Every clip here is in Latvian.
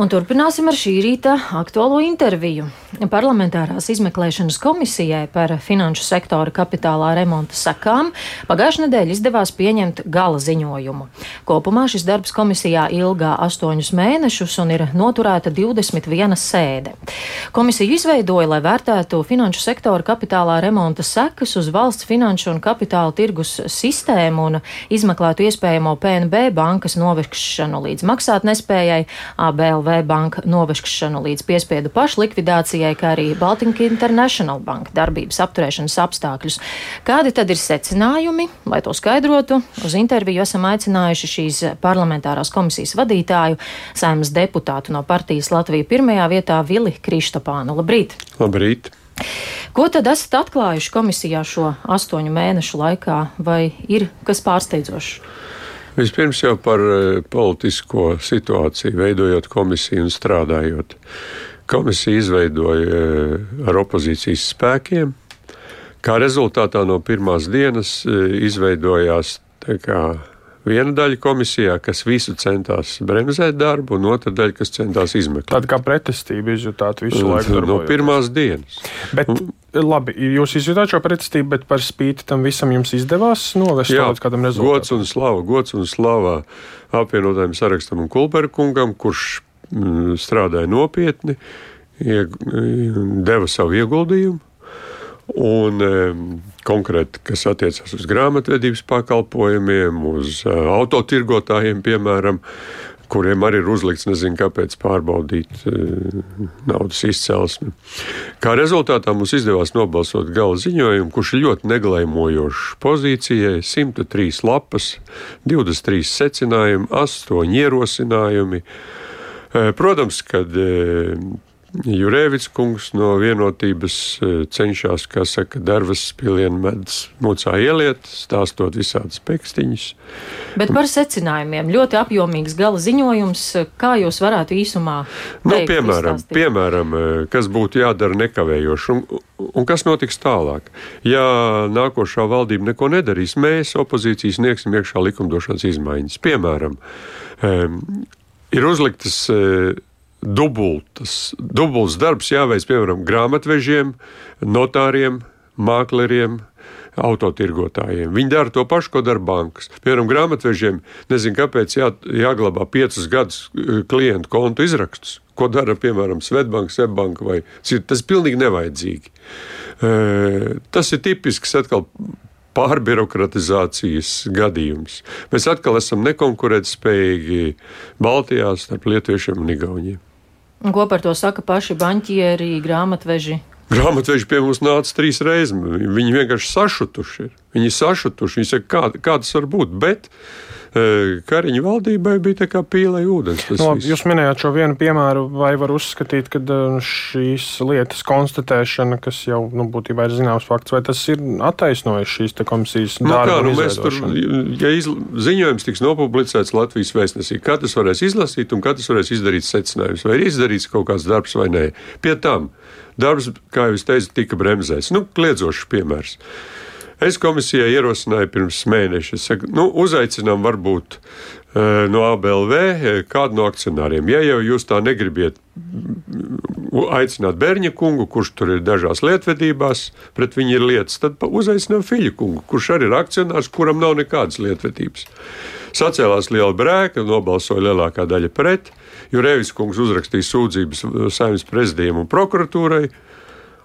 Un turpināsim ar šī rīta aktuālo interviju. Parlamentārās izmeklēšanas komisijai par finanšu sektora kapitālā remonta sekām pagājušajā nedēļā izdevās pieņemt gala ziņojumu. Kopumā šis darbs komisijā ilgā astoņus mēnešus un ir noturēta 21 sēde. Komisiju izveidoja, lai vērtētu finanšu sektora kapitālā remonta sekas uz valsts finanšu un kapitāla tirgus sistēmu un izmeklētu iespējamo PNB bankas novēršanu līdz maksātnespējai, ABLV banka novešanu līdz piespiedu pašlikvidācijai, kā arī Baltika International Bank darbības apturēšanas apstākļus. Kādi tad ir secinājumi? Lai to skaidrotu, uz interviju esam aicinājuši šīs parlamentārās komisijas vadītāju, saimnes deputātu no partijas Latvija pirmajā vietā Vili Kristapānu. Labrīt! Labrīt! Ko tad esat atklājuši komisijā šo astoņu mēnešu laikā, vai ir kas pārsteidzošs? Vispirms jau par e, politisko situāciju, veidojot komisiju un strādājot. Komisija izveidoja e, ar opozīcijas spēkiem. Kā rezultātā no pirmās dienas e, izveidojās viena daļa komisijā, kas visu centās bremzēt darbu, un otra daļa, kas centās izmeklēt. Tāda kā pretestība izjutāt visu laiku. No pirmās dienas. Bet, un, labi, jūs izjutāt šo pretestību, bet par spīti tam visam jums izdevās novest līdz kādam rezultātam. Gods un slava, gods un slava apvienotajam sarakstam un Kulberkungam, kurš mm, strādāja nopietni, ieg, deva savu ieguldījumu. Un, konkrēti, kas attiecas uz grāmatvedības pakalpojumiem, uz uh, autotirgotājiem, piemēram, kuriem arī ir uzlikts, nezinu, kāpēc pārbaudīt uh, naudas izcelsmi. Kā rezultātā mums izdevās nobalsot gala ziņojumu, kurš ir ļoti neglēmojošs pozīcijai - 103 lapas, 23 secinājumi, 8 ierosinājumi. Uh, protams, kad Jurēvits kungs no vienotības e, cenšas, kā saka, darbas pilienu medus mucā ieliet, stāstot visādas pekstiņas. Bet par secinājumiem ļoti apjomīgs gala ziņojums, kā jūs varētu īsumā nu, teikt, piemēram, izstāstīt? piemēram, e, kas būtu jādara nekavējoši un, un kas notiks tālāk. Ja nākošā valdība neko nedarīs, mēs opozīcijas sniegsim iekšā likumdošanas izmaiņas. Piemēram, um, ir uzliktas uh, dubultas, dubults darbs jāveic piemēram grāmatvežiem, notāriem, mākleriem. Autotirgotājiem. Viņi dara to pašu, ko dara bankas. Piemēram, grāmatvežiem nezinu, kāpēc jā, jāglabā piecus gadus eh, klientu kontu izrakstus, ko dara piemēram Svetbanka, Svetbanka vai citi. Tas ir pilnīgi nevajadzīgi. E, tas ir tipisks atkal pārbirokratizācijas gadījums. Mēs atkal esam nekonkurētspējīgi Baltijā starp Lietuviešiem un Igauniem. Un ko par to saka paši banķieri, grāmatveži? Grāmatveži pie mums nāca trīs reizes. Viņi vienkārši sašutuši ir. Viņi sašutuši. Viņi saka, kā, kā tas var būt. Bet Kariņu valdībai bija tā kā pīlai ūdens. No, viss. jūs minējāt šo vienu piemēru, vai var uzskatīt, ka šīs lietas konstatēšana, kas jau nu, būtībā ir zināms fakts, vai tas ir attaisnojis šīs komisijas nu, darbu? Kā, nu, mēs tur, ja iz, ziņojums tiks nopublicēts Latvijas vēstnesī, katrs varēs izlasīt un katrs varēs izdarīt secinājumus, vai ir izdarīts kaut kāds darbs vai nē. Pie tam darbs, kā jau es teicu, tika bremzēts. Nu, kliedzošs piemērs. Es komisijai ierosināju pirms mēneša, saku, nu, uzaicinām varbūt uh, no ABLV e, kādu no akcionāriem. Ja jau jūs tā negribiet aicināt Bērņa kungu, kurš tur ir dažās lietvedībās, pret viņu ir lietas, tad uzaicinām Fiļu kungu, kurš arī ir akcionārs, kuram nav nekādas lietvedības. Sacēlās liela brēka, nobalsoja lielākā daļa pret, jo Revis kungs uzrakstīja sūdzības saimnes prezidijam un prokuratūrai.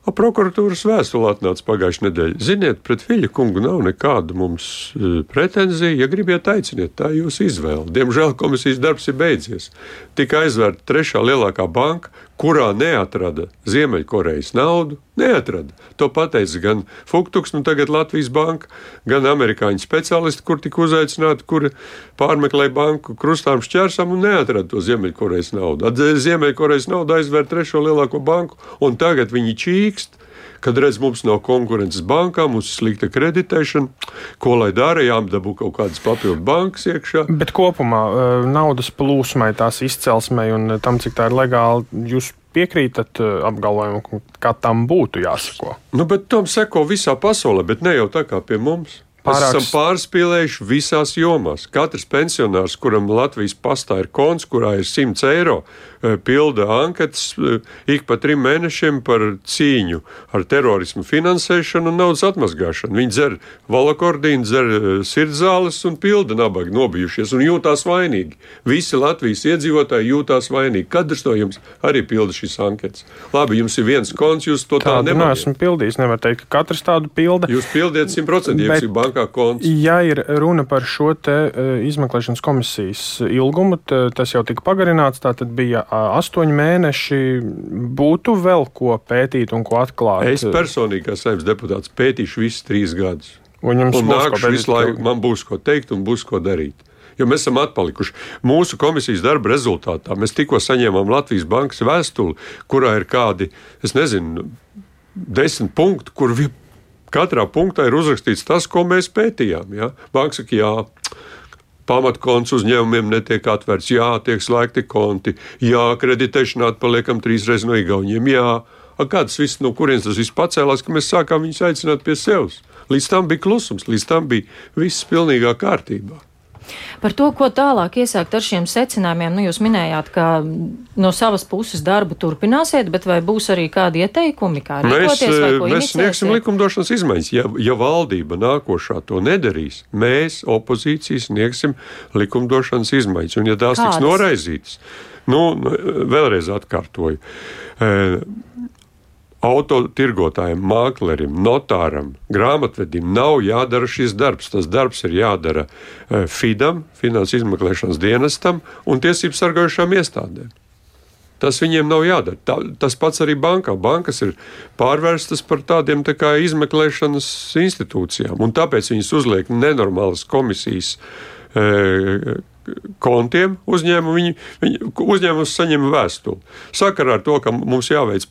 Prokuratūras vēstule atnāca pagājušajā nedēļā. Ziniet, pret Viļa kungu nav nekāda mums e, pretenzija. Ja gribiet, aiciniet, tā ir jūsu izvēle. Diemžēl komisijas darbs ir beidzies. Tika aizvērta trešā lielākā banka, kurā neatrada Ziemeļkorejas naudu. Neatrada. To pateica gan Fuktuks, nu tagad Latvijas banka, gan amerikāņu speciālisti, kur tika uzaicināti, kuri pārmeklēja banku krustām šķērsām un neatrada to Ziemeļkorejas naudu. Ziemeļkorejas naudu aizvērt trešo lielāko banku, un tagad viņi čīkst kad redz, mums nav konkurences bankām, mums ir slikta kreditēšana, ko lai dara, jāmdabū kaut kādas papildu bankas iekšā. Bet kopumā eh, naudas plūsmai, tās izcelsmei un tam, cik tā ir legāli, jūs piekrītat eh, apgalvojumam, ka tam būtu jāsako? Nu, bet tam seko visā pasaulē, bet ne jau tā kā pie mums. Mēs esam pārspīlējuši visās jomās. Katrs pensionārs, kuram Latvijas pastā ir konts, kurā ir 100 eiro, Eh, pilda anketas eh, ik pa trim mēnešiem par cīņu ar terorismu finansēšanu un naudas atmazgāšanu. Viņi dzer valakordīnu, dzer eh, sirdzāles un pilda nabaga nobijušies un jūtās vainīgi. Visi Latvijas iedzīvotāji jūtās vainīgi. Katrs no jums arī pilda šīs anketas. Labi, jums ir viens konts, jūs to tā nemanāt. Nē, esmu pildījis. Nevar teikt, ka katrs tādu pilda. Jūs pildiet 100%, ja jums ir bankā konts. Ja ir runa par šo te izmeklēšanas komisijas ilgumu, tas jau tika pagarināts. Tā tad bija astoņi mēneši būtu vēl ko pētīt un ko atklāt? Es personīgi, kā saimnes deputāts, pētīšu visus trīs gadus. Un, un nākšu visu laiku, man būs ko teikt un būs ko darīt. Jo mēs esam atpalikuši. Mūsu komisijas darba rezultātā mēs tikko saņēmām Latvijas bankas vēstuli, kurā ir kādi, es nezinu, desmit punkti, kur katrā punktā ir uzrakstīts tas, ko mēs pētījām. Ja? Banka saka, jā, pamatkonts uzņēmumiem netiek atvērts, jā, tiek slēgti konti, jā, kreditēšanā atpaliekam trīsreiz no igauniem, jā. A kāds viss, no kurienes tas viss pacēlās, ka mēs sākām viņus aicināt pie sevis? Līdz tam bija klusums, līdz tam bija viss pilnīgā kārtībā. Par to, ko tālāk iesākt ar šiem secinājumiem, nu, jūs minējāt, ka no savas puses darbu turpināsiet, bet vai būs arī kādi ieteikumi, kā rīkoties? Mēs, mēs sniegsim likumdošanas izmaiņas. Ja, ja valdība nākošā to nedarīs, mēs opozīcijas sniegsim likumdošanas izmaiņas. Un ja tās Kādas? tiks noraizītas, nu, vēlreiz atkārtoju. Autotirgotājiem, māklerim, notāram, grāmatvedim nav jādara šis darbs. Tas darbs ir jādara eh, FIDam, Finanses izmeklēšanas dienestam un tiesību sargājušām iestādēm. Tas viņiem nav jādara. Tā, tas pats arī bankā. Bankas ir pārvērstas par tādiem tā kā izmeklēšanas institūcijām, un tāpēc viņas uzliek nenormālas komisijas e, kontiem uzņēmumu, viņi, viņi, uzņēmums saņem vēstuli. Sakarā ar to, ka mums jāveic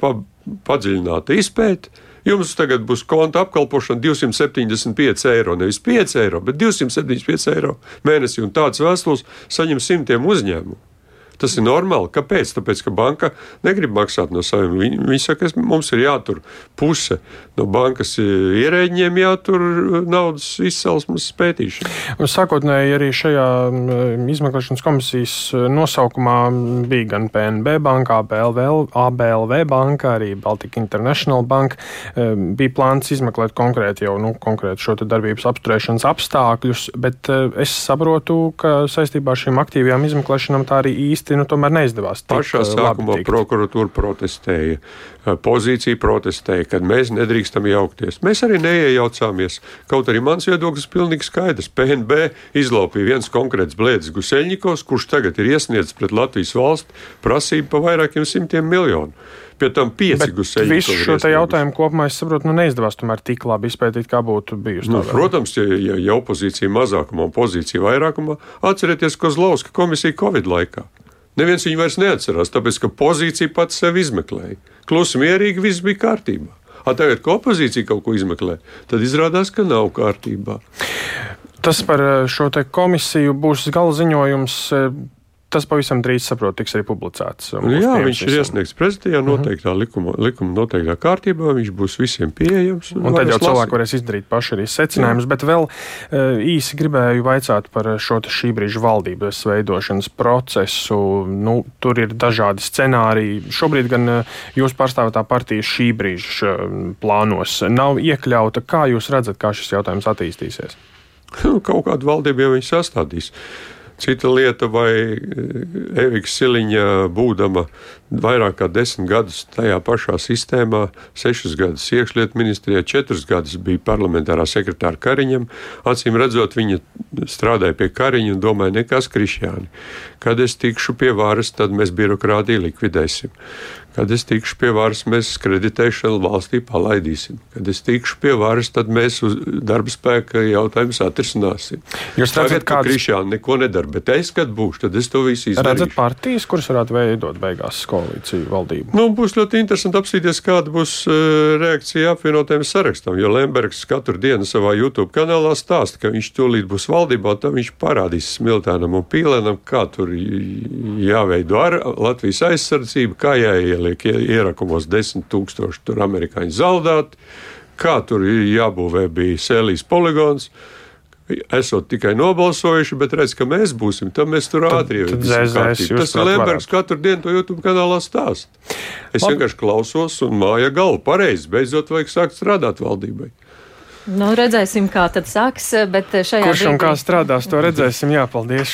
padziļināta izpēta, jums tagad būs konta apkalpošana 275 eiro. Nevis 5 eiro, bet 275 eiro mēnesī. Un tādas vēstules saņem simtiem uzņēmumu. Tas ir normāli. Kāpēc? Tāpēc, ka banka negrib maksāt no saviem. Viņi, viņi saka, ka mums ir jātur puse no bankas ierēģiem, jātur naudas izcelsmes pētīšana. Sākotnēji arī šajā izmeklēšanas komisijas nosaukumā bija gan PNB banka, ABLV, ABLV banka, arī Baltika International Bank. Bija plāns izmeklēt konkrēti jau nu, konkrēti šo darbības apturēšanas apstākļus, bet es saprotu, ka saistībā ar šīm aktīvajām izmeklēšanām tā arī īsti īsti nu, neizdevās. Pašā uh, sākumā prokuratūra protestēja, uh, pozīcija protestēja, kad mēs nedrīkstam jaukties. Mēs arī neiejaucāmies. Kaut arī mans viedoklis ir pilnīgi skaidrs. PNB izlaupīja viens konkrēts blēdis Guseļņikovs, kurš tagad ir iesniedzis pret Latvijas valsts prasību pa vairākiem simtiem miljonu. Pie tam pieci gusēji. Visu šo jautājumu kopumā, es saprotu, nu neizdevās tomēr tik labi izpētīt, kā būtu bijusi. Nu, protams, ja, ja, ja opozīcija mazākumā un pozīcija vairākumā, atcerieties Kozlovska komisiju Covid laikā. Neviens viņu vairs neatcerās, tāpēc ka pozīcija pats sevi izmeklēja. Klusi mierīgi viss bija kārtībā. A tagad, kad opozīcija kaut ko izmeklē, tad izrādās, ka nav kārtībā. Tas par eh, šo komisiju būs gala ziņojums eh, tas pavisam drīz, saprotu, tiks arī publicēts. Uh, Jā, viņš ir iesniegts prezidijā mhm. noteiktā uh -huh. likuma, likuma noteiktā kārtībā, viņš būs visiem pieejams. Un, un tad jau cilvēki varēs izdarīt paši arī secinājumus, bet vēl uh, īsi gribēju vaicāt par šo šī brīža valdības veidošanas procesu. Nu, tur ir dažādi scenāriji. Šobrīd gan uh, jūs pārstāvētā partija šī brīža plānos nav iekļauta. Kā jūs redzat, kā šis jautājums attīstīsies? Kaut kādu valdību jau viņi sastādīs. Cita lieta, vai eh, Evika Siliņa, būdama vairāk kā desmit gadus tajā pašā sistēmā, sešus gadus iekšlietu ministrijā, četrus gadus bija parlamentārā sekretāra Kariņam. Acīm redzot, viņa strādāja pie Kariņa un domāja, nekas krišjāni. Kad es tikšu pie varas, tad mēs birokrātiju likvidēsim. Kad es tikšu pie varas, mēs kreditēšanu valstī palaidīsim. Kad es tikšu pie varas, tad mēs darba spēka jautājumus atrisināsim. Jūs redzat, ka kāds... Krišāni neko nedara, bet es, kad būšu, tad es to visu izdarīšu. Redzat partijas, kuras varētu veidot beigās koalīciju valdību? Nu, būs ļoti interesanti apstīties, kāda būs uh, reakcija apvienotajiem sarakstam, jo Lembergs katru dienu savā YouTube kanālā stāsta, ka viņš tūlīt būs valdībā, tad viņš parādīs Smiltēnam un Pīlēnam, kā tur jāveido ar Latvijas aizsardzību, kā jāieliek ieliek ierakumos desmit tūkstoši tur amerikāņu zaldāti, kā tur jābūvē bija sēlijas poligons. Esot tikai nobalsojuši, bet redz, ka mēs būsim, tad mēs tur ātri kārtību. jūs Tas Lembergs katru dienu to YouTube kanālā stāst. Es Labi. vienkārši klausos un māja galvu pareizi. Beidzot, vajag sākt strādāt valdībai. Nu, redzēsim, kā tad sāks, bet šajā Kurš un brīdī- kā strādās, to redzēsim. Jā, paldies.